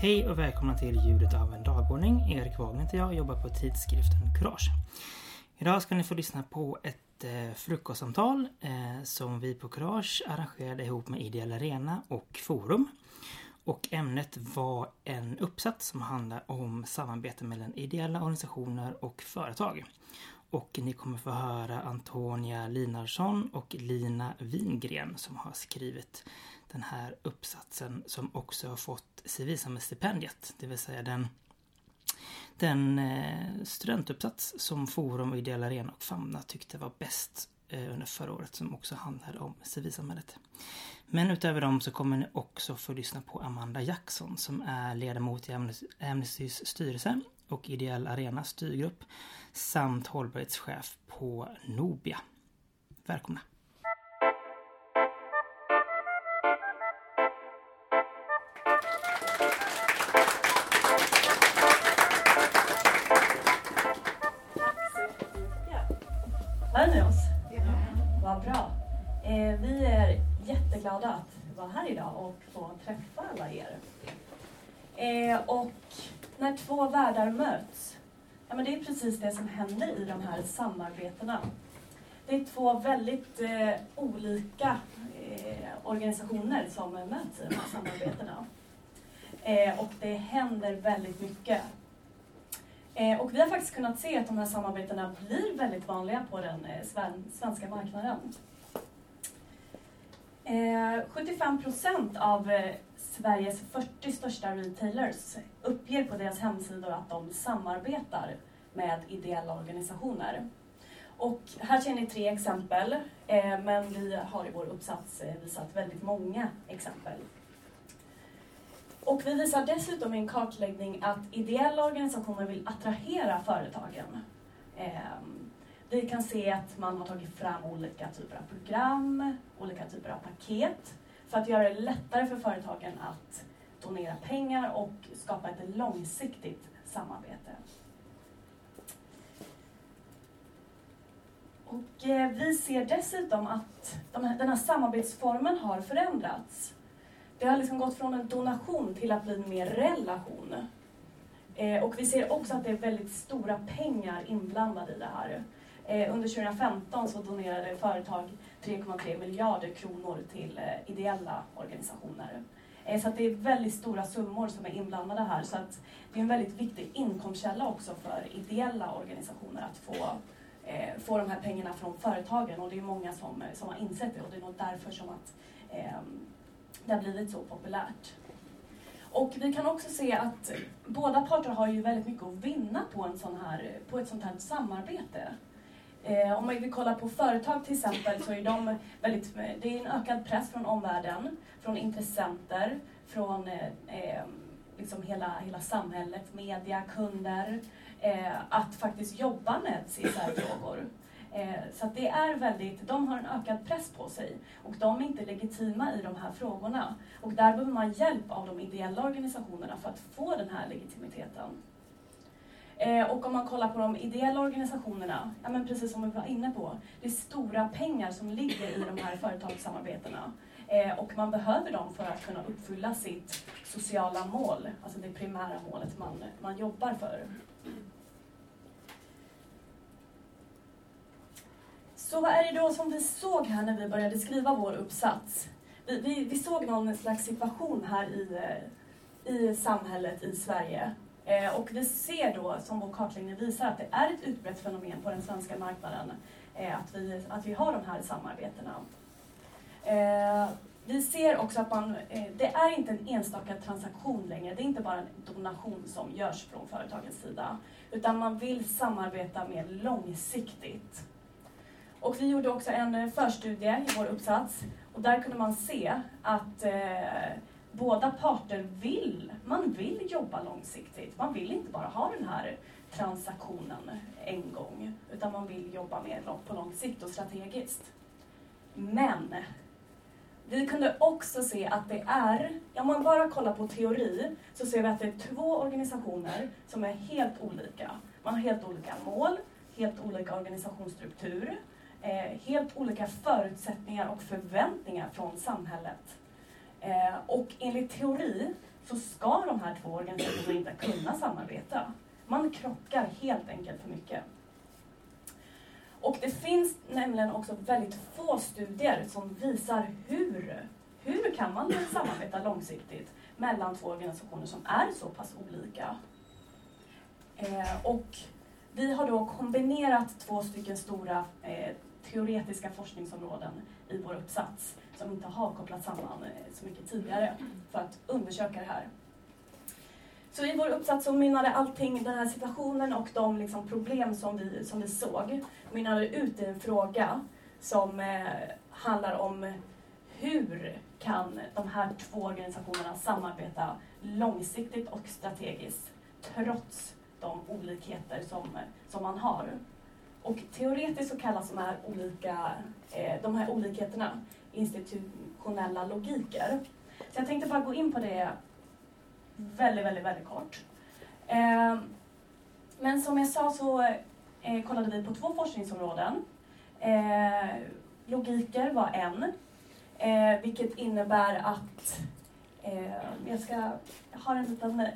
Hej och välkomna till Ljudet av en dagordning. Erik Wagner heter jag och jobbar på tidskriften Courage. Idag ska ni få lyssna på ett eh, frukostsamtal eh, som vi på Courage arrangerade ihop med Ideell Arena och Forum. Och ämnet var en uppsats som handlar om samarbete mellan ideella organisationer och företag. Och ni kommer få höra Antonia Linarsson och Lina Wingren som har skrivit den här uppsatsen som också har fått civilsamhällsstipendiet, det vill säga den, den eh, studentuppsats som Forum, Ideella Arena och Famna tyckte var bäst eh, under förra året som också handlade om civilsamhället. Men utöver dem så kommer ni också få lyssna på Amanda Jackson som är ledamot i Amnestys styrelse och Ideell arena styrgrupp samt hållbarhetschef på Nobia. Välkomna! Hör ni oss? Ja. Vad bra. Eh, vi är jätteglada att vara här idag och få träffa alla er. Eh, och när två världar möts, ja, men det är precis det som händer i de här samarbetena. Det är två väldigt eh, olika eh, organisationer som möts i de här samarbetena. Eh, och det händer väldigt mycket. Eh, och vi har faktiskt kunnat se att de här samarbetena blir väldigt vanliga på den eh, sven svenska marknaden. Eh, 75 procent av eh, Sveriges 40 största retailers uppger på deras hemsidor att de samarbetar med ideella organisationer. Och här ser ni tre exempel, eh, men vi har i vår uppsats eh, visat väldigt många exempel. Och vi visar dessutom i en kartläggning att ideella organisationer vill attrahera företagen. Ehm, vi kan se att man har tagit fram olika typer av program, olika typer av paket för att göra det lättare för företagen att donera pengar och skapa ett långsiktigt samarbete. Och eh, vi ser dessutom att de här, den här samarbetsformen har förändrats. Det har liksom gått från en donation till att bli mer relation. Eh, och vi ser också att det är väldigt stora pengar inblandade i det här. Eh, under 2015 så donerade företag 3,3 miljarder kronor till eh, ideella organisationer. Eh, så att det är väldigt stora summor som är inblandade här. Så att det är en väldigt viktig inkomstkälla också för ideella organisationer att få, eh, få de här pengarna från företagen. Och det är många som, eh, som har insett det och det är nog därför som att eh, det har blivit så populärt. Och vi kan också se att båda parter har ju väldigt mycket att vinna på, en sån här, på ett sånt här samarbete. Eh, om man vill kolla på företag till exempel så är de väldigt, det är en ökad press från omvärlden, från intressenter, från eh, eh, liksom hela, hela samhället, media, kunder, eh, att faktiskt jobba med CSR-frågor. Eh, så att det är väldigt, de har en ökad press på sig och de är inte legitima i de här frågorna. Och där behöver man hjälp av de ideella organisationerna för att få den här legitimiteten. Eh, och om man kollar på de ideella organisationerna, ja, men precis som vi var inne på, det är stora pengar som ligger i de här företagssamarbetena. Eh, och man behöver dem för att kunna uppfylla sitt sociala mål, alltså det primära målet man, man jobbar för. Så vad är det då som vi såg här när vi började skriva vår uppsats? Vi, vi, vi såg någon slags situation här i, eh, i samhället i Sverige Eh, och vi ser då, som vår kartläggning visar, att det är ett utbrett fenomen på den svenska marknaden eh, att, vi, att vi har de här samarbetena. Eh, vi ser också att man, eh, det är inte en enstaka transaktion längre. Det är inte bara en donation som görs från företagens sida. Utan man vill samarbeta mer långsiktigt. Och vi gjorde också en eh, förstudie i vår uppsats och där kunde man se att båda parter vill, man vill jobba långsiktigt. Man vill inte bara ha den här transaktionen en gång, utan man vill jobba mer på lång sikt och strategiskt. Men vi kunde också se att det är, om man bara kollar på teori, så ser vi att det är två organisationer som är helt olika. Man har helt olika mål, helt olika organisationsstruktur, eh, helt olika förutsättningar och förväntningar från samhället. Eh, och enligt teori så ska de här två organisationerna inte kunna samarbeta. Man krockar helt enkelt för mycket. Och det finns nämligen också väldigt få studier som visar hur, hur kan man samarbeta långsiktigt mellan två organisationer som är så pass olika. Eh, och vi har då kombinerat två stycken stora eh, teoretiska forskningsområden i vår uppsats som inte har kopplats samman eh, så mycket tidigare för att undersöka det här. Så i vår uppsats så mynnade allting, den här situationen och de liksom problem som vi, som vi såg, mynnade ut i en fråga som eh, handlar om hur kan de här två organisationerna samarbeta långsiktigt och strategiskt trots de olikheter som, som man har. Och teoretiskt så kallas de här, olika, eh, de här olikheterna institutionella logiker. Så jag tänkte bara gå in på det väldigt, väldigt, väldigt kort. Eh, men som jag sa så eh, kollade vi på två forskningsområden. Eh, logiker var en, eh, vilket innebär att eh, jag ska, jag har en liten,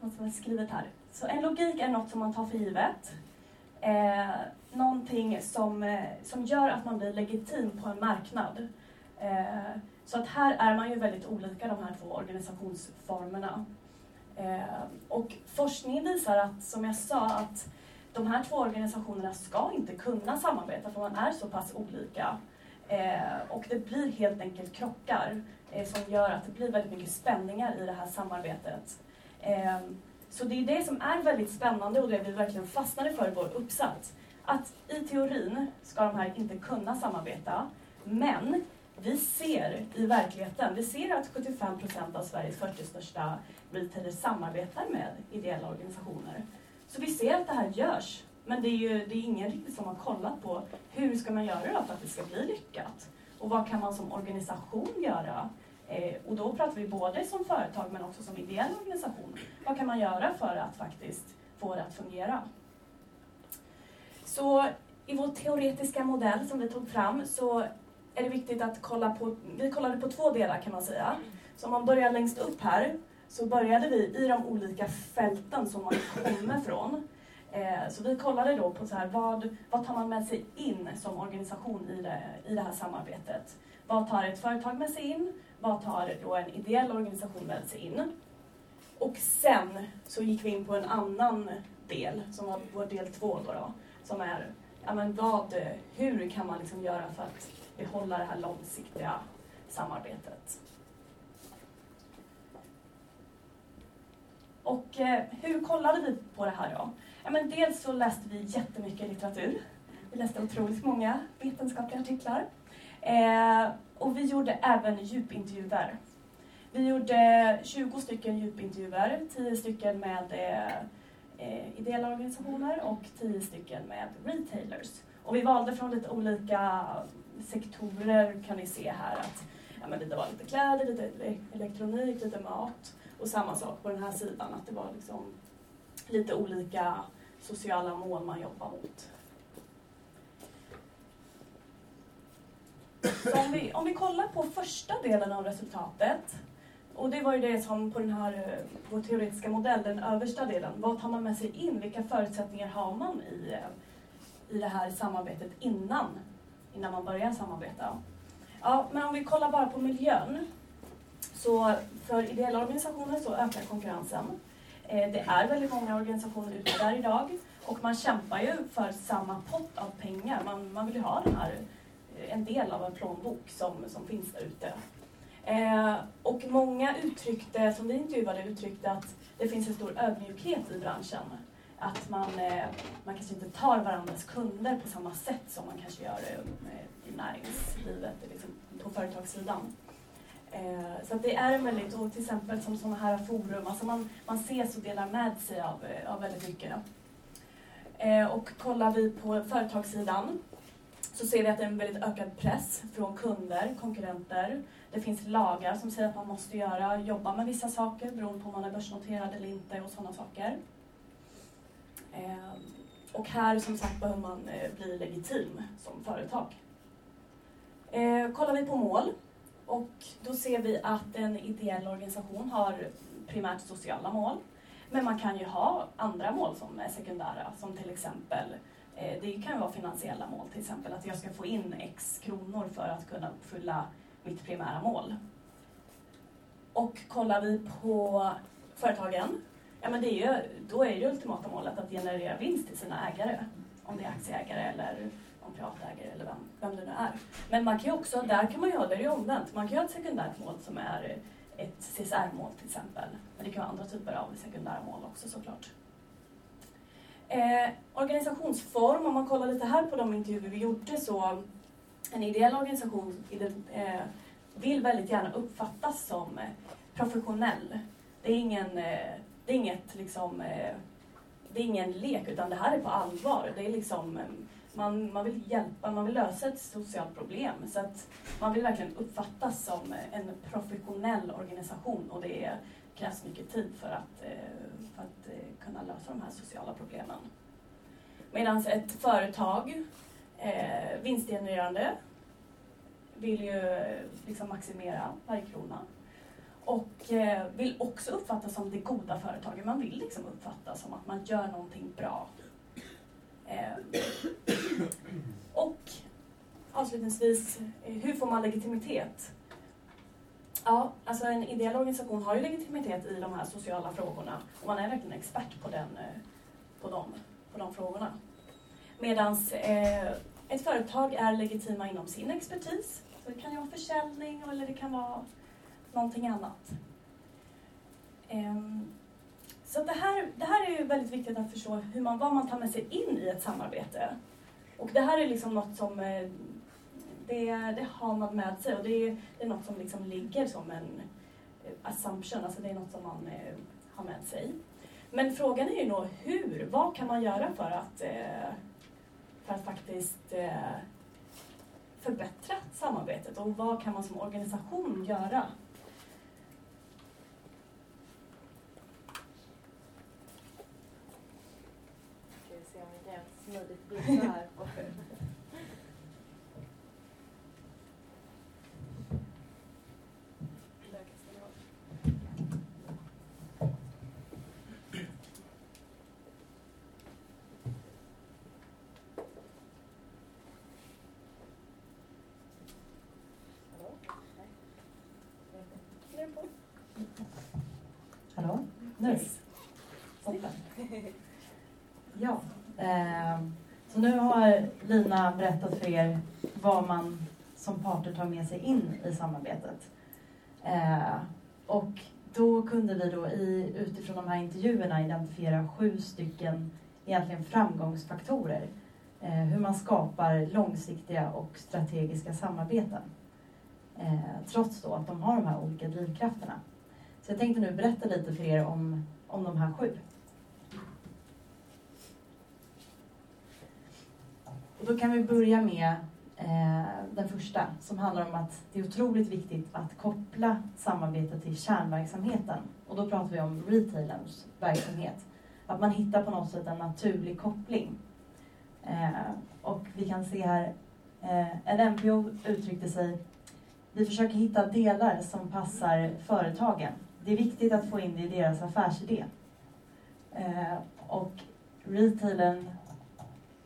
något som är skrivet här. Så en logik är något som man tar för givet. Eh, någonting som, eh, som gör att man blir legitim på en marknad. Eh, så att här är man ju väldigt olika de här två organisationsformerna. Eh, och forskningen visar att, som jag sa, att de här två organisationerna ska inte kunna samarbeta för man är så pass olika. Eh, och det blir helt enkelt krockar eh, som gör att det blir väldigt mycket spänningar i det här samarbetet. Eh, så det är det som är väldigt spännande och det vi verkligen fastnade för i vår uppsats. Att i teorin ska de här inte kunna samarbeta, men vi ser i verkligheten, vi ser att 75 procent av Sveriges 40 största retailers samarbetar med ideella organisationer. Så vi ser att det här görs, men det är ju det är ingen riktigt som har kollat på hur ska man göra då för att det ska bli lyckat? Och vad kan man som organisation göra? Eh, och då pratar vi både som företag men också som ideell organisation. Vad kan man göra för att faktiskt få det att fungera? Så i vår teoretiska modell som vi tog fram så är det viktigt att kolla på, vi kollade på två delar kan man säga. Så om man börjar längst upp här så började vi i de olika fälten som man kommer från. Eh, så vi kollade då på så här, vad, vad tar man med sig in som organisation i det, i det här samarbetet? Vad tar ett företag med sig in? Vad tar då en ideell organisation med sig in? Och sen så gick vi in på en annan del, som var vår del två då, då som är ja, men vad, hur kan man liksom göra för att behålla det här långsiktiga samarbetet. Och eh, hur kollade vi på det här då? Ja, men dels så läste vi jättemycket litteratur. Vi läste otroligt många vetenskapliga artiklar. Eh, och vi gjorde även djupintervjuer. Vi gjorde 20 stycken djupintervjuer, 10 stycken med eh, ideella organisationer och 10 stycken med retailers. Och vi valde från lite olika sektorer kan ni se här att ja, men det var lite kläder, lite elektronik, lite mat och samma sak på den här sidan att det var liksom lite olika sociala mål man jobbar mot. Så om vi, om vi kollar på första delen av resultatet och det var ju det som på den här, eh, vår teoretiska modell, den översta delen. Vad tar man med sig in? Vilka förutsättningar har man i, eh, i det här samarbetet innan innan man börjar samarbeta. Ja, men om vi kollar bara på miljön. Så för ideella organisationer så ökar konkurrensen. Eh, det är väldigt många organisationer ute där idag och man kämpar ju för samma pott av pengar. Man, man vill ju ha den här, en del av en plånbok som, som finns där ute. Eh, och många uttryckte, som vi intervjuade, uttryckte att det finns en stor ödmjukhet i branschen att man, eh, man kanske inte tar varandras kunder på samma sätt som man kanske gör eh, i näringslivet, liksom på företagssidan. Eh, så det är en väldigt, och till exempel som sådana här forum, alltså man, man ses och delar med sig av, eh, av väldigt mycket. Eh, och kollar vi på företagssidan så ser vi att det är en väldigt ökad press från kunder, konkurrenter. Det finns lagar som säger att man måste göra, jobba med vissa saker beroende på om man är börsnoterad eller inte och sådana saker. Ehm, och här som sagt behöver man eh, bli legitim som företag. Ehm, kollar vi på mål och då ser vi att en ideell organisation har primärt sociala mål. Men man kan ju ha andra mål som är sekundära, som till exempel eh, Eh, det kan vara finansiella mål, till exempel att jag ska få in X kronor för att kunna uppfylla mitt primära mål. Och kollar vi på företagen, ja men det är ju, då är det ultimata målet att generera vinst till sina ägare. Om det är aktieägare eller om privatägare eller vem, vem det nu är. Men man kan ju också, där kan man ju ha, det är omvänt, man kan ju ha ett sekundärt mål som är ett CSR-mål till exempel. Men det kan vara andra typer av sekundära mål också såklart. Eh, organisationsform, om man kollar lite här på de intervjuer vi gjorde så en ideell organisation eh, vill väldigt gärna uppfattas som eh, professionell. Det är, ingen, eh, det är inget liksom, eh, det är ingen lek utan det här är på allvar. Det är liksom, eh, man, man vill hjälpa, man vill lösa ett socialt problem. Så att man vill verkligen uppfattas som en professionell organisation och det krävs mycket tid för att, eh, för att eh, kunna lösa de här sociala problemen. Medan ett företag, eh, vinstgenererande, vill ju liksom maximera varje krona. Och eh, vill också uppfattas som det goda företaget. Man vill liksom uppfattas som att man gör någonting bra. Eh, och avslutningsvis, eh, hur får man legitimitet? Ja, alltså en ideell organisation har ju legitimitet i de här sociala frågorna och man är verkligen expert på, den, eh, på, dem, på de frågorna. Medan eh, ett företag är legitima inom sin expertis. Så det kan ju vara försäljning eller det kan vara någonting annat. Um, så det här, det här är ju väldigt viktigt att förstå hur man, vad man tar med sig in i ett samarbete. Och det här är liksom något som eh, det, det har man med sig och det är, det är något som liksom ligger som en eh, assumption, alltså det är något som man eh, har med sig. Men frågan är ju då hur, vad kan man göra för att, eh, för att faktiskt eh, förbättra samarbetet och vad kan man som organisation göra? Ska vi se om vi kan smidigt här. Hallå? Nu? Toppen. Ja. Eh, Ehm, så nu har Lina berättat för er vad man som parter tar med sig in i samarbetet. Ehm, och då kunde vi då i, utifrån de här intervjuerna identifiera sju stycken egentligen framgångsfaktorer. Eh, hur man skapar långsiktiga och strategiska samarbeten. Eh, trots då att de har de här olika drivkrafterna. Så jag tänkte nu berätta lite för er om, om de här sju. Och då kan vi börja med eh, den första som handlar om att det är otroligt viktigt att koppla samarbetet till kärnverksamheten. Och då pratar vi om retailers verksamhet. Att man hittar på något sätt en naturlig koppling. Eh, och vi kan se här, eh, en NPO uttryckte sig vi försöker hitta delar som passar företagen. Det är viktigt att få in det i deras affärsidé. Eh, och retailen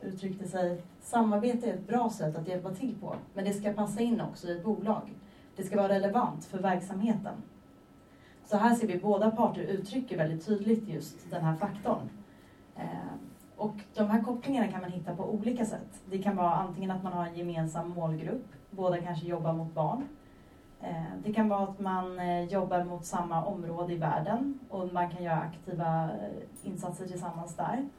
uttryckte sig, samarbete är ett bra sätt att hjälpa till på, men det ska passa in också i ett bolag. Det ska vara relevant för verksamheten. Så här ser vi båda parter uttrycker väldigt tydligt just den här faktorn. Eh, och de här kopplingarna kan man hitta på olika sätt. Det kan vara antingen att man har en gemensam målgrupp, båda kanske jobbar mot barn, eh, det kan vara att man eh, jobbar mot samma område i världen och man kan göra aktiva insatser tillsammans där.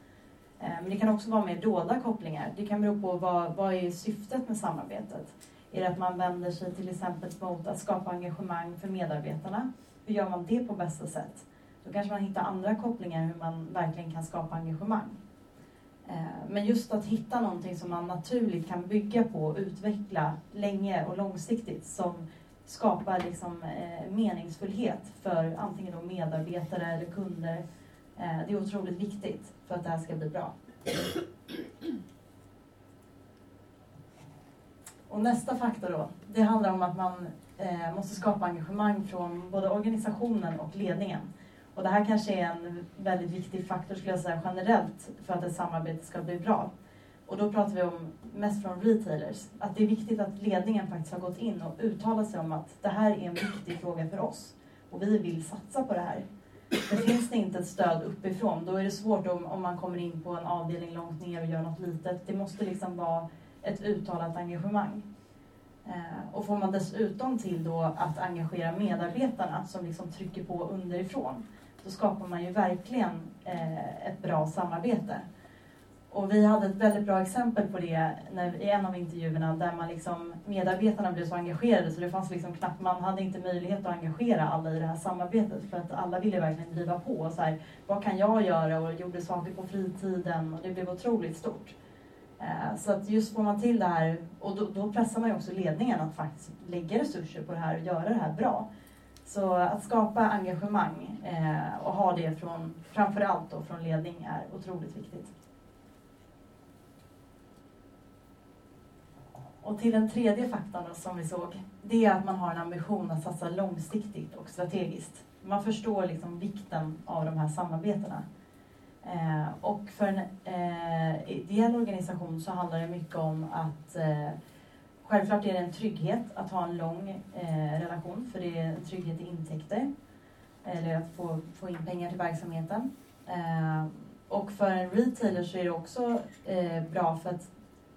Eh, men det kan också vara mer dolda kopplingar. Det kan bero på vad, vad är syftet med samarbetet. Är det att man vänder sig till exempel mot att skapa engagemang för medarbetarna? Hur gör man det på bästa sätt? Då kanske man hittar andra kopplingar hur man verkligen kan skapa engagemang. Eh, men just att hitta någonting som man naturligt kan bygga på och utveckla länge och långsiktigt som skapar liksom, eh, meningsfullhet för antingen då medarbetare eller kunder. Eh, det är otroligt viktigt för att det här ska bli bra. Och nästa faktor då, det handlar om att man eh, måste skapa engagemang från både organisationen och ledningen. Och det här kanske är en väldigt viktig faktor skulle jag säga generellt för att ett samarbete ska bli bra. Och då pratar vi om mest från retailers, att det är viktigt att ledningen faktiskt har gått in och uttalat sig om att det här är en viktig fråga för oss och vi vill satsa på det här. Men finns det inte ett stöd uppifrån, då är det svårt om, om man kommer in på en avdelning långt ner och gör något litet. Det måste liksom vara ett uttalat engagemang. Eh, och får man dessutom till då att engagera medarbetarna som liksom trycker på underifrån, då skapar man ju verkligen eh, ett bra samarbete. Och vi hade ett väldigt bra exempel på det när, i en av intervjuerna där man liksom, medarbetarna blev så engagerade så det fanns liksom knappt, man hade inte möjlighet att engagera alla i det här samarbetet för att alla ville verkligen driva på. Så här, vad kan jag göra? Och gjorde saker på fritiden och det blev otroligt stort. Eh, så att just får man till det här, och då, då pressar man ju också ledningen att faktiskt lägga resurser på det här och göra det här bra. Så att skapa engagemang eh, och ha det från, framförallt då från ledning är otroligt viktigt. Och till den tredje faktorn då, som vi såg, det är att man har en ambition att satsa långsiktigt och strategiskt. Man förstår liksom vikten av de här samarbetena. Eh, och för en eh, ideell organisation så handlar det mycket om att eh, självklart är det en trygghet att ha en lång eh, relation, för det är en trygghet i intäkter, eller att få, få in pengar till verksamheten. Eh, och för en retailer så är det också eh, bra för att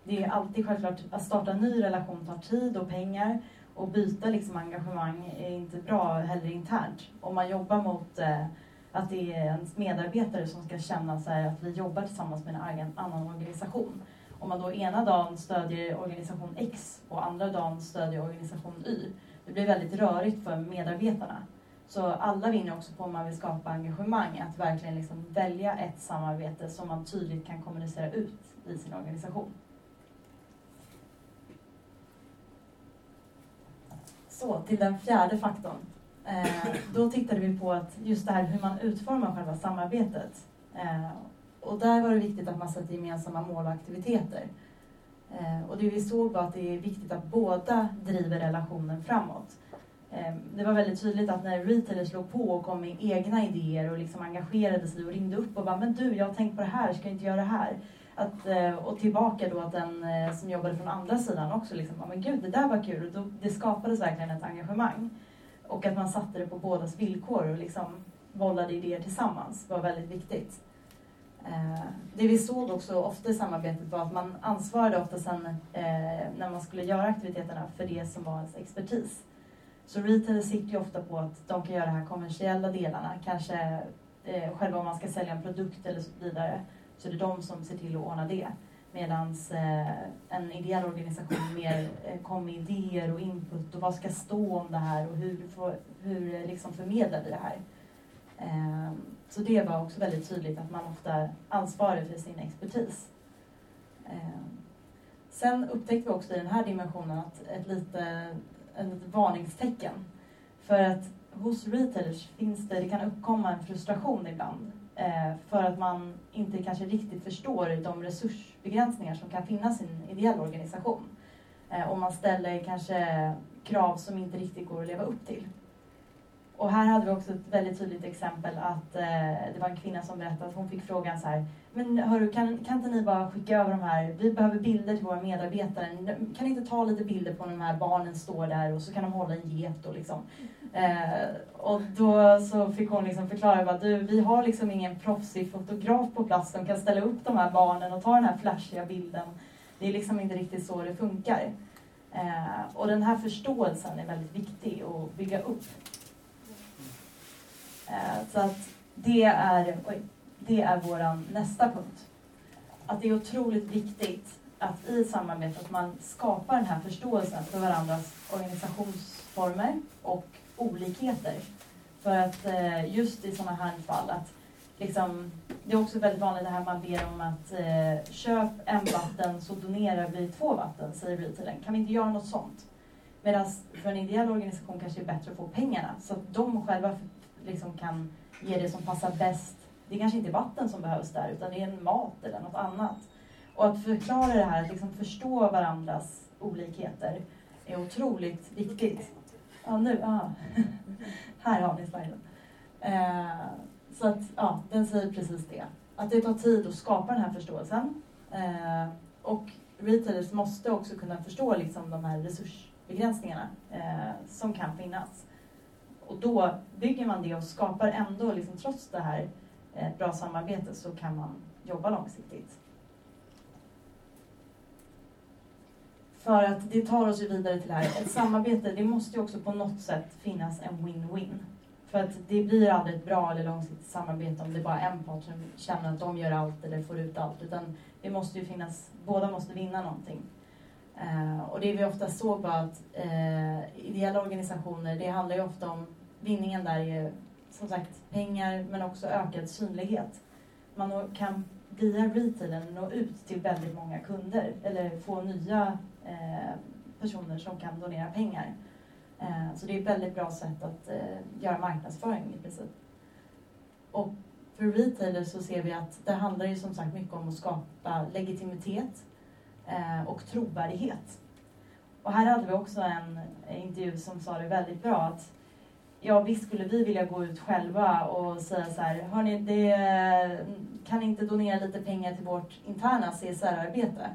det är alltid självklart att starta en ny relation tar tid och pengar och byta liksom engagemang är inte bra heller internt. Om man jobbar mot eh, att det är ens medarbetare som ska känna så att vi jobbar tillsammans med en annan organisation. Om man då ena dagen stödjer organisation X och andra dagen stödjer organisation Y, det blir väldigt rörigt för medarbetarna. Så alla vinner också på om man vill skapa engagemang, att verkligen liksom välja ett samarbete som man tydligt kan kommunicera ut i sin organisation. Så, till den fjärde faktorn. Eh, då tittade vi på att just det här hur man utformar själva samarbetet. Eh, och där var det viktigt att man sätter gemensamma mål och aktiviteter. Eh, och det vi såg var att det är viktigt att båda driver relationen framåt. Eh, det var väldigt tydligt att när retailers låg på och kom med egna idéer och liksom engagerade sig och ringde upp och bara “men du, jag har tänkt på det här, ska jag inte göra det här?” Att, eh, och tillbaka då att den eh, som jobbade från andra sidan också liksom, men gud det där var kul. Och då, det skapades verkligen ett engagemang. Och att man satte det på bådas villkor och liksom bollade idéer tillsammans var väldigt viktigt. Eh, det vi såg också ofta i samarbetet var att man ansvarade ofta sen när man skulle göra aktiviteterna för det som var ens expertis. Så retail sitter ju ofta på att de kan göra de här kommersiella delarna, kanske själva om man ska sälja en produkt eller så vidare så det är de som ser till att ordna det. Medan eh, en ideell organisation mer eh, kom kommer med idéer och input och vad ska stå om det här och hur, hur eh, liksom förmedlar vi det här. Ehm, så det var också väldigt tydligt att man ofta ansvarar för sin expertis. Ehm, sen upptäckte vi också i den här dimensionen att ett lite ett varningstecken. För att hos retailers finns det, det kan uppkomma en frustration ibland Eh, för att man inte kanske riktigt förstår de resursbegränsningar som kan finnas i en ideell organisation. Eh, Och man ställer kanske krav som inte riktigt går att leva upp till. Och här hade vi också ett väldigt tydligt exempel att eh, det var en kvinna som berättade att hon fick frågan så här men hörru, kan, kan inte ni bara skicka över de här, vi behöver bilder till våra medarbetare. Kan ni inte ta lite bilder på när de här barnen står där och så kan de hålla en get och liksom. Eh, och då så fick hon liksom förklara att du, vi har liksom ingen proffsig fotograf på plats som kan ställa upp de här barnen och ta den här flashiga bilden. Det är liksom inte riktigt så det funkar. Eh, och den här förståelsen är väldigt viktig att bygga upp. Eh, så att det är, oj, det är vår nästa punkt. Att det är otroligt viktigt att i samarbetet man skapar den här förståelsen för varandras organisationsformer och olikheter. För att eh, just i sådana här fall att liksom, det är också väldigt vanligt det här man ber om att eh, köp en vatten så donerar vi två vatten, säger retailern. Kan vi inte göra något sånt? Medan för en ideell organisation kanske det är bättre att få pengarna så att de själva liksom kan ge det som passar bäst. Det kanske inte är vatten som behövs där utan det är en mat eller något annat. Och att förklara det här, att liksom förstå varandras olikheter är otroligt viktigt. Ja, nu. Ah. Här har ni sliden. Eh, så att, ja, den säger precis det. Att det tar tid att skapa den här förståelsen. Eh, och retailers måste också kunna förstå liksom, de här resursbegränsningarna eh, som kan finnas. Och då bygger man det och skapar ändå, liksom, trots det här ett bra samarbete, så kan man jobba långsiktigt. För att det tar oss ju vidare till det här, ett samarbete, det måste ju också på något sätt finnas en win-win. För att det blir aldrig ett bra eller långsiktigt samarbete om det är bara en part som känner att de gör allt eller får ut allt. Utan det måste ju finnas, båda måste vinna någonting. Uh, och det vi ofta såg var att uh, ideella organisationer, det handlar ju ofta om, vinningen där är som sagt pengar men också ökad synlighet. Man kan via retailen nå ut till väldigt många kunder eller få nya eh, personer som kan donera pengar. Eh, så det är ett väldigt bra sätt att eh, göra marknadsföring i princip. Och för retailer så ser vi att det handlar ju som sagt mycket om att skapa legitimitet eh, och trovärdighet. Och här hade vi också en intervju som sa det väldigt bra att ja visst skulle vi vilja gå ut själva och säga så här, hörni, det, kan inte donera lite pengar till vårt interna CSR-arbete?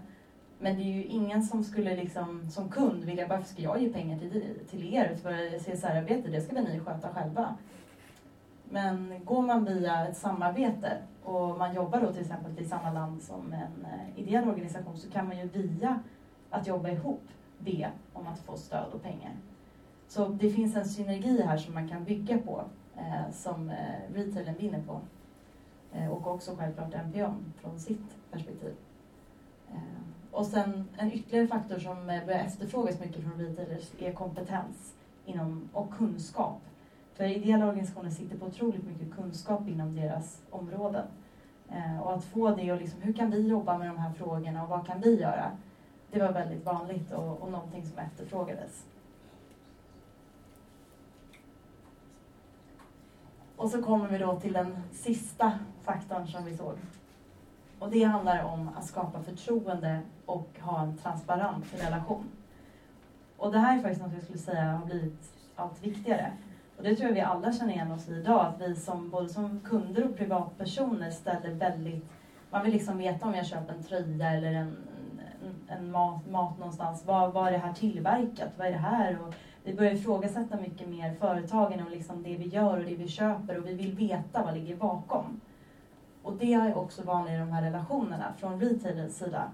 Men det är ju ingen som skulle liksom, som kund vilja, varför ska jag ge pengar till, till er för CSR-arbete? Det ska väl ni sköta själva. Men går man via ett samarbete och man jobbar då till exempel i samma land som en eh, ideell organisation så kan man ju via att jobba ihop be om att få stöd och pengar. Så det finns en synergi här som man kan bygga på eh, som eh, retailen vinner på. Eh, och också självklart NPOn från sitt perspektiv. Eh, och sen en ytterligare faktor som eh, börjar efterfrågas mycket från retailers är kompetens inom, och kunskap. För ideella organisationer sitter på otroligt mycket kunskap inom deras områden. Eh, och att få det och liksom, hur kan vi jobba med de här frågorna och vad kan vi göra? Det var väldigt vanligt och, och någonting som efterfrågades. Och så kommer vi då till den sista faktorn som vi såg. Och det handlar om att skapa förtroende och ha en transparent relation. Och det här är faktiskt något jag skulle säga har blivit allt viktigare. Och det tror jag vi alla känner igen oss i idag, att vi som, både som kunder och privatpersoner ställer väldigt... Man vill liksom veta om jag köper en tröja eller en, en, en mat, mat någonstans. Var, är det här tillverkat? Vad är det här? Och vi börjar ifrågasätta mycket mer företagen och liksom det vi gör och det vi köper och vi vill veta vad ligger bakom. Och det är också vanligt i de här relationerna från retailers sida.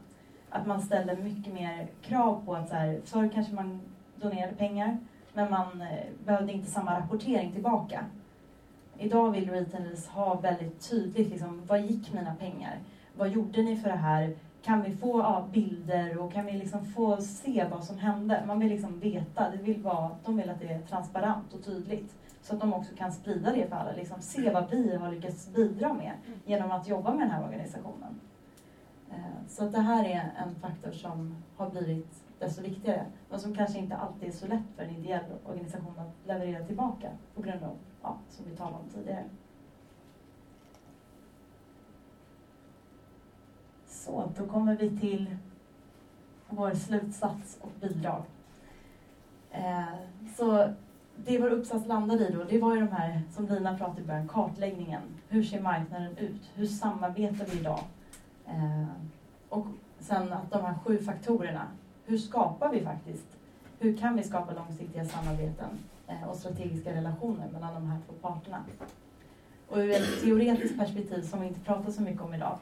Att man ställer mycket mer krav på att så här, förr kanske man donerade pengar men man eh, behövde inte samma rapportering tillbaka. Idag vill retailers ha väldigt tydligt, liksom, vad gick mina pengar? Vad gjorde ni för det här? Kan vi få ja, bilder och kan vi liksom få se vad som hände? Man vill liksom veta, det vill vara, de vill att det är transparent och tydligt. Så att de också kan sprida det för alla, liksom se vad vi har lyckats bidra med genom att jobba med den här organisationen. Eh, så att det här är en faktor som har blivit desto viktigare, men som kanske inte alltid är så lätt för en ideell organisation att leverera tillbaka på grund av, ja, som vi talade om tidigare. Så, då kommer vi till vår slutsats och bidrag. Eh, så det vår uppsats landade i då, det var ju de här, som Lina pratade i början, kartläggningen. Hur ser marknaden ut? Hur samarbetar vi idag? Eh, och sen att de här sju faktorerna, hur skapar vi faktiskt? Hur kan vi skapa långsiktiga samarbeten eh, och strategiska relationer mellan de här två parterna? Och ur ett teoretiskt perspektiv som vi inte pratar så mycket om idag,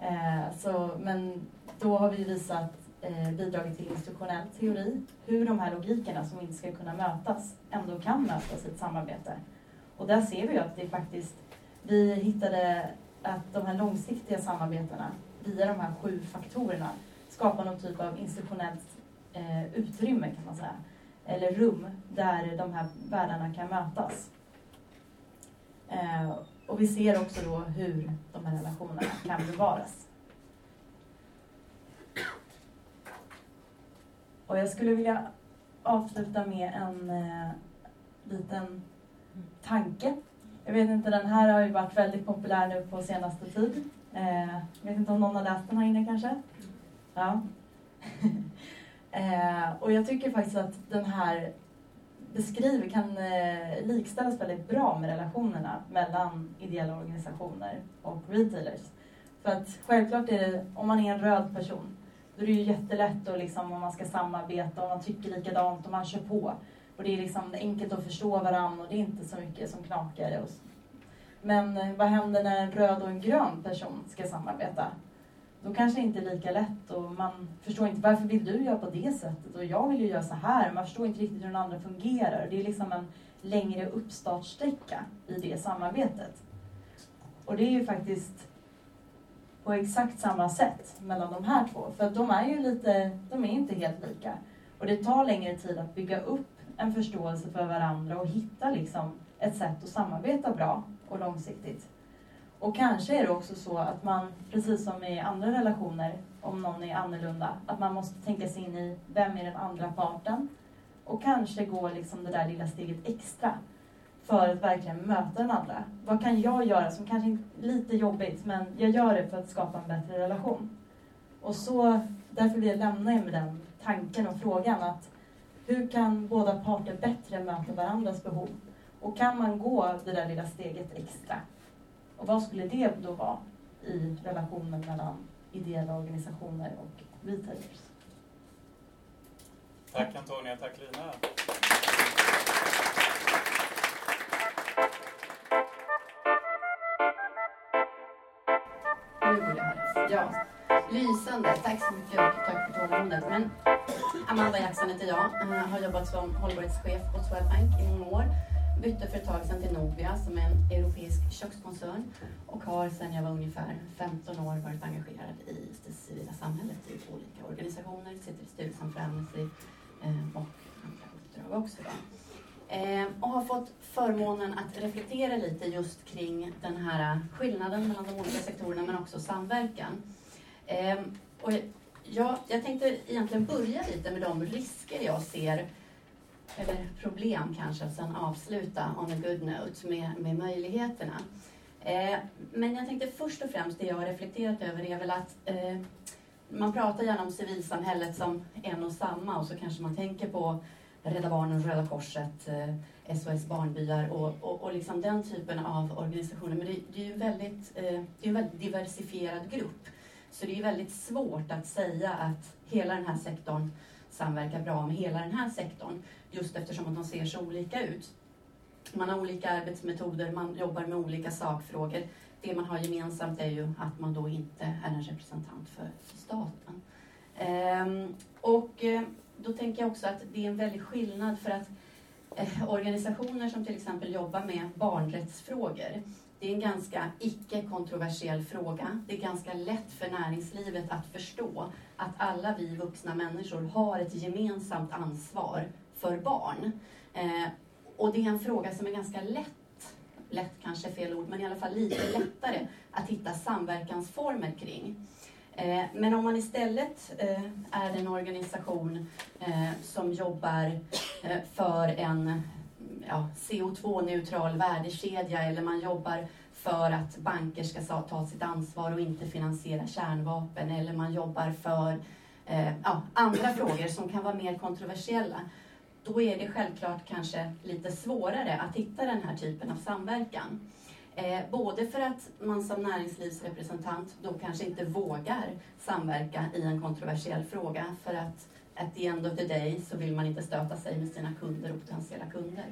Eh, så, men då har vi visat eh, bidragit till institutionell teori, hur de här logikerna som inte ska kunna mötas ändå kan mötas i ett samarbete. Och där ser vi ju att det faktiskt, vi hittade att de här långsiktiga samarbetena via de här sju faktorerna skapar någon typ av institutionellt eh, utrymme kan man säga, eller rum där de här världarna kan mötas. Eh, och vi ser också då hur de här relationerna kan bevaras. Och jag skulle vilja avsluta med en eh, liten tanke. Jag vet inte, den här har ju varit väldigt populär nu på senaste tid. Eh, jag vet inte om någon har läst den här inne kanske? Ja. eh, och jag tycker faktiskt att den här beskriver kan eh, likställas väldigt bra med relationerna mellan ideella organisationer och retailers. För att självklart är det, om man är en röd person, då är det ju jättelätt att liksom, om man ska samarbeta och man tycker likadant och man kör på. Och det är liksom enkelt att förstå varandra och det är inte så mycket som knakar. Men eh, vad händer när en röd och en grön person ska samarbeta? Då kanske det inte är lika lätt och man förstår inte varför vill du göra på det sättet och jag vill ju göra så här. Man förstår inte riktigt hur den andra fungerar. Det är liksom en längre uppstartsträcka i det samarbetet. Och det är ju faktiskt på exakt samma sätt mellan de här två. För de är ju lite, de är inte helt lika. Och det tar längre tid att bygga upp en förståelse för varandra och hitta liksom ett sätt att samarbeta bra och långsiktigt. Och kanske är det också så att man, precis som i andra relationer, om någon är annorlunda, att man måste tänka sig in i vem är den andra parten och kanske gå liksom det där lilla steget extra för att verkligen möta den andra. Vad kan jag göra som kanske är lite jobbigt, men jag gör det för att skapa en bättre relation. Och så, därför vill jag lämna er med den tanken och frågan att hur kan båda parter bättre möta varandras behov? Och kan man gå det där lilla steget extra? Och vad skulle det då vara i relationen mellan ideella organisationer och retailers? Tack Antonia, tack Lina. Ja, lysande. Tack så mycket och tack för tålamodet. Men Amanda Jackson heter jag. jag. Har jobbat som hållbarhetschef på Swedbank i många år. Bytte för ett tag sedan till Nobia som är en europeisk kökskoncern och har sedan jag var ungefär 15 år varit engagerad i det civila samhället i olika organisationer. Sitter i styrelsen för Amnesty eh, och andra uppdrag också. Då. Eh, och har fått förmånen att reflektera lite just kring den här skillnaden mellan de olika sektorerna men också samverkan. Eh, och jag, jag tänkte egentligen börja lite med de risker jag ser eller problem kanske, och sen avsluta on a good note med, med möjligheterna. Eh, men jag tänkte först och främst, det jag har reflekterat över är väl att eh, man pratar gärna om civilsamhället som en och samma och så kanske man tänker på Rädda Barnen, Röda Korset, eh, SOS Barnbyar och, och, och liksom den typen av organisationer. Men det, det är ju väldigt, eh, det är en väldigt diversifierad grupp. Så det är väldigt svårt att säga att hela den här sektorn samverkar bra med hela den här sektorn just eftersom att de ser så olika ut. Man har olika arbetsmetoder, man jobbar med olika sakfrågor. Det man har gemensamt är ju att man då inte är en representant för staten. Ehm, och eh, då tänker jag också att det är en väldig skillnad för att eh, organisationer som till exempel jobbar med barnrättsfrågor, det är en ganska icke-kontroversiell fråga. Det är ganska lätt för näringslivet att förstå att alla vi vuxna människor har ett gemensamt ansvar för barn. Eh, och det är en fråga som är ganska lätt, lätt kanske är fel ord, men i alla fall lite lättare att hitta samverkansformer kring. Eh, men om man istället eh, är en organisation eh, som jobbar eh, för en ja, CO2-neutral värdekedja eller man jobbar för att banker ska ta sitt ansvar och inte finansiera kärnvapen eller man jobbar för eh, ja, andra frågor som kan vara mer kontroversiella då är det självklart kanske lite svårare att hitta den här typen av samverkan. Eh, både för att man som näringslivsrepresentant då kanske inte vågar samverka i en kontroversiell fråga för att at the end of the day så vill man inte stöta sig med sina kunder och potentiella kunder.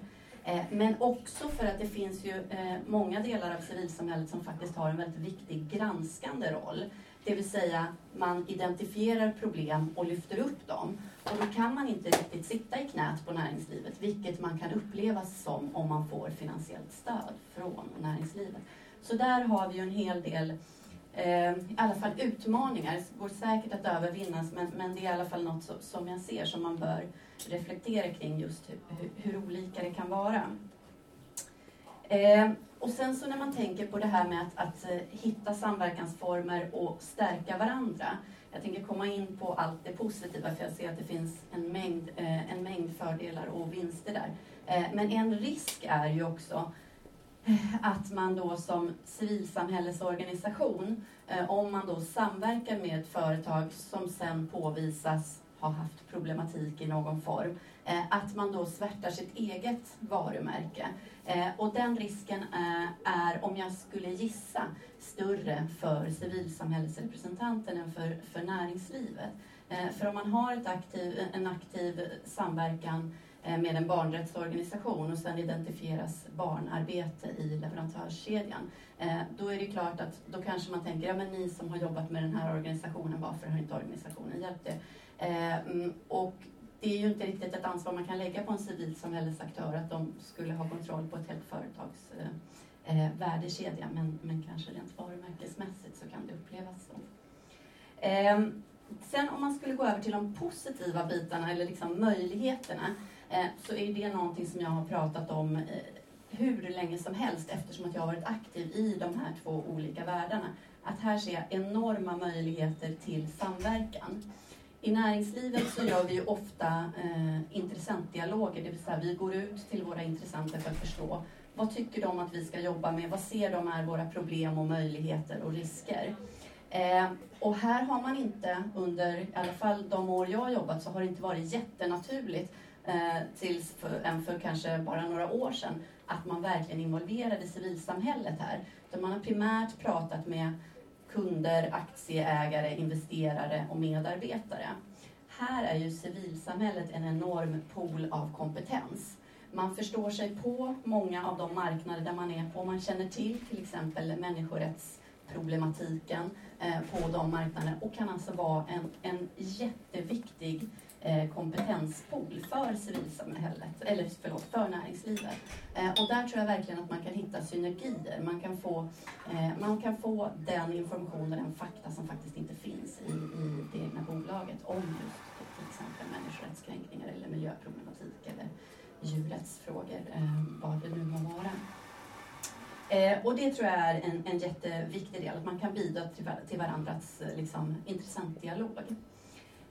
Eh, men också för att det finns ju eh, många delar av civilsamhället som faktiskt har en väldigt viktig granskande roll. Det vill säga, man identifierar problem och lyfter upp dem. Och då kan man inte riktigt sitta i knät på näringslivet, vilket man kan upplevas som om man får finansiellt stöd från näringslivet. Så där har vi ju en hel del eh, Eh, i alla fall utmaningar. Det går säkert att övervinnas, men, men det är i alla fall något som jag ser som man bör reflektera kring just hur, hur, olika det kan vara. Eh, och sen så när man tänker på det här med att, att eh, hitta samverkansformer och stärka varandra. Jag tänker komma in på allt det positiva för jag ser att det finns en mängd, eh, en mängd fördelar och vinster där. Men en risk är ju också Eh, att man då som civilsamhällesorganisation, eh, om man då samverkar med ett företag som sen påvisas ha haft problematik i någon form, eh, att man då svärtar sitt eget varumärke. Och den risken är, om jag skulle gissa, större för civilsamhällesrepresentanten än för, för näringslivet. För om man har ett aktiv, en aktiv samverkan Eh, med en barnrättsorganisation och sedan identifieras barnarbete i leverantörskedjan. Eh, då är det klart att då kanske man tänker, ja men ni som har jobbat med den här organisationen, varför har inte organisationen hjälpt er? Eh, mm, och det är ju inte riktigt ett ansvar man kan lägga på en civilsamhällesaktör att de skulle ha kontroll på ett helt företags värdekedja, men, men kanske rent varumärkesmässigt så kan det upplevas så. Ehm, sen om man skulle gå över till de positiva bitarna eller liksom möjligheterna Eh, så är det någonting som jag har pratat om eh, hur länge som helst eftersom att jag har varit aktiv i de här två olika världarna. Att här ser jag enorma möjligheter till samverkan. I näringslivet så gör vi ju ofta eh, intressentdialoger, det vill säga vi går ut till våra intressenter för att förstå vad tycker de att vi ska jobba med? Vad ser de är våra problem och möjligheter och risker? Eh, och här har man inte under, i alla fall de år jag har jobbat, så har det inte varit jättenaturligt Eh, tills för, än för kanske bara några år sedan, att man verkligen involverade civilsamhället här. Utan man har primärt pratat med kunder, aktieägare, investerare och medarbetare. Här är ju civilsamhället en enorm pool av kompetens. Man förstår sig på många av de marknader där man är och man känner till till exempel människorättsproblematiken eh, på de marknaderna och kan alltså vara en, en jätteviktig Eh, kompetenspool för civilsamhället, eller förlåt, för näringslivet. Eh, och där tror jag verkligen att man kan hitta synergier. Man kan få, eh, man kan få den information och den fakta som faktiskt inte finns i, i det egna bolaget om just till exempel människorättskränkningar eller miljöproblematik eller djurrättsfrågor, vad det nu må vara. Eh, och det tror jag är en, en jätteviktig del, att man kan bidra till, till varandras liksom, intressant dialog.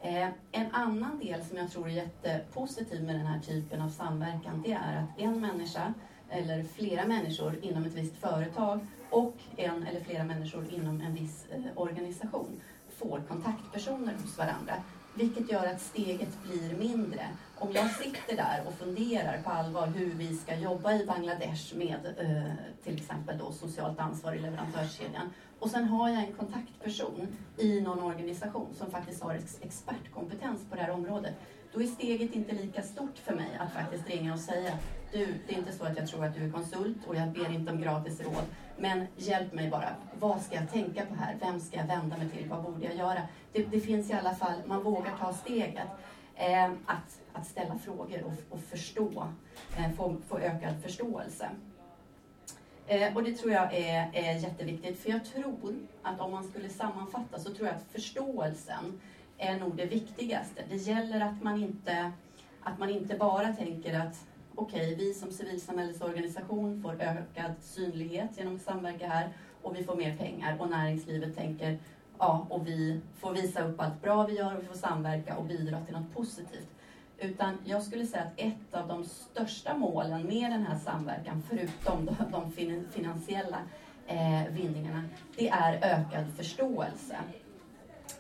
Eh, en annan del som jag tror är jättepositiv med den här typen av samverkan, det är att en människa eller flera människor inom ett visst företag och en eller flera människor inom en viss eh, organisation får kontaktpersoner hos varandra vilket gör att steget blir mindre. Om jag sitter där och funderar på allvar hur vi ska jobba i Bangladesh med eh, till exempel då socialt ansvar i leverantörskedjan. Och sen har jag en kontaktperson i någon organisation som faktiskt har expertkompetens på det här området. Då är steget inte lika stort för mig att faktiskt ringa och säga du, det är inte så att jag tror att du är konsult och jag ber inte om gratis råd, men hjälp mig bara. Vad ska jag tänka på här? Vem ska jag vända mig till? Vad borde jag göra? Det, det finns i alla fall, man vågar ta steget eh, att, att ställa frågor och, och förstå, eh, få, få ökad förståelse. Eh, och det tror jag är, är jätteviktigt, för jag tror att om man skulle sammanfatta så tror jag att förståelsen är nog det viktigaste. Det gäller att man inte, att man inte bara tänker att okej, okay, vi som civilsamhällesorganisation får ökad synlighet genom att samverka här och vi får mer pengar och näringslivet tänker ja, och vi får visa upp allt bra vi gör och vi får samverka och bidra till något positivt. Utan jag skulle säga att ett av de största målen med den här samverkan, förutom de finansiella eh, vinningarna, det är ökad förståelse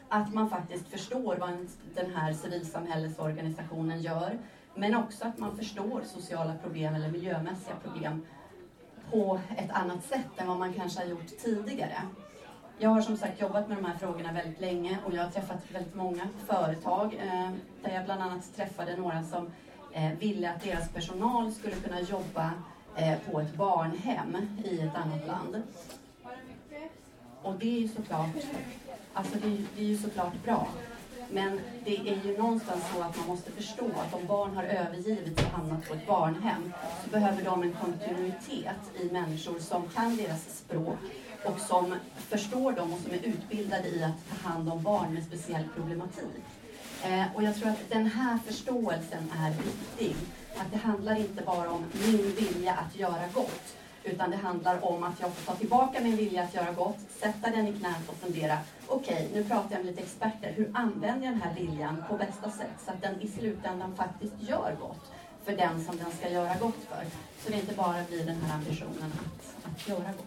att man faktiskt förstår vad den här civilsamhällesorganisationen gör, men också att man förstår sociala problem eller miljömässiga problem på ett annat sätt än vad man kanske har gjort tidigare. Jag har som sagt jobbat med de här frågorna väldigt länge och jag har träffat väldigt många företag eh, där jag bland annat träffade några som eh, ville att deras personal skulle kunna jobba eh, på ett barnhem i ett annat land. Och det är ju såklart Alltså det, det är ju såklart bra. Men det är ju någonstans så att man måste förstå att om barn har övergivits och hamnat på ett barnhem så behöver de en kontinuitet i människor som kan deras språk och som förstår dem och som är utbildade i att ta hand om barn med speciell problematik. Eh, och jag tror att den här förståelsen är viktig. Att det handlar inte bara om min vilja att göra gott utan det handlar om att jag får ta tillbaka min vilja att göra gott, sätta den i knät och fundera. Okej, okay, nu pratar jag med lite experter. Hur använder jag den här viljan på bästa sätt så att den i slutändan faktiskt gör gott för den som den ska göra gott för. Så det inte bara blir den här ambitionen att, att göra gott.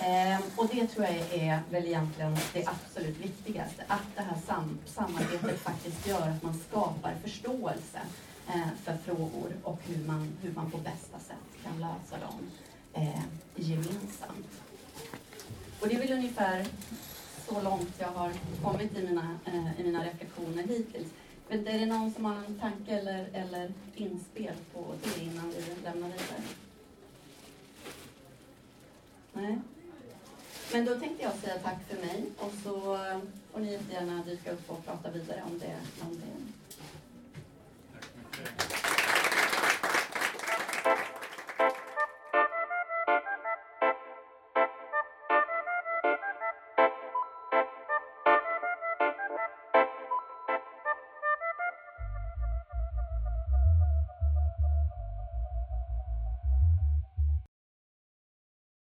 Eh, och det tror jag är väl egentligen det absolut viktigaste. Att det här sam samarbetet faktiskt gör att man skapar förståelse eh, för frågor och hur man, hur man på bästa sätt kan lösa dem eh, gemensamt. Och det är väl ungefär så långt jag har kommit i mina, eh, i mina reflektioner hittills. Men är det någon som har en tanke eller, eller inspel på det innan vi lämnar vidare? Nej? Men då tänkte jag säga tack för mig och så eh, får ni jättegärna dyka upp och prata vidare om det, om det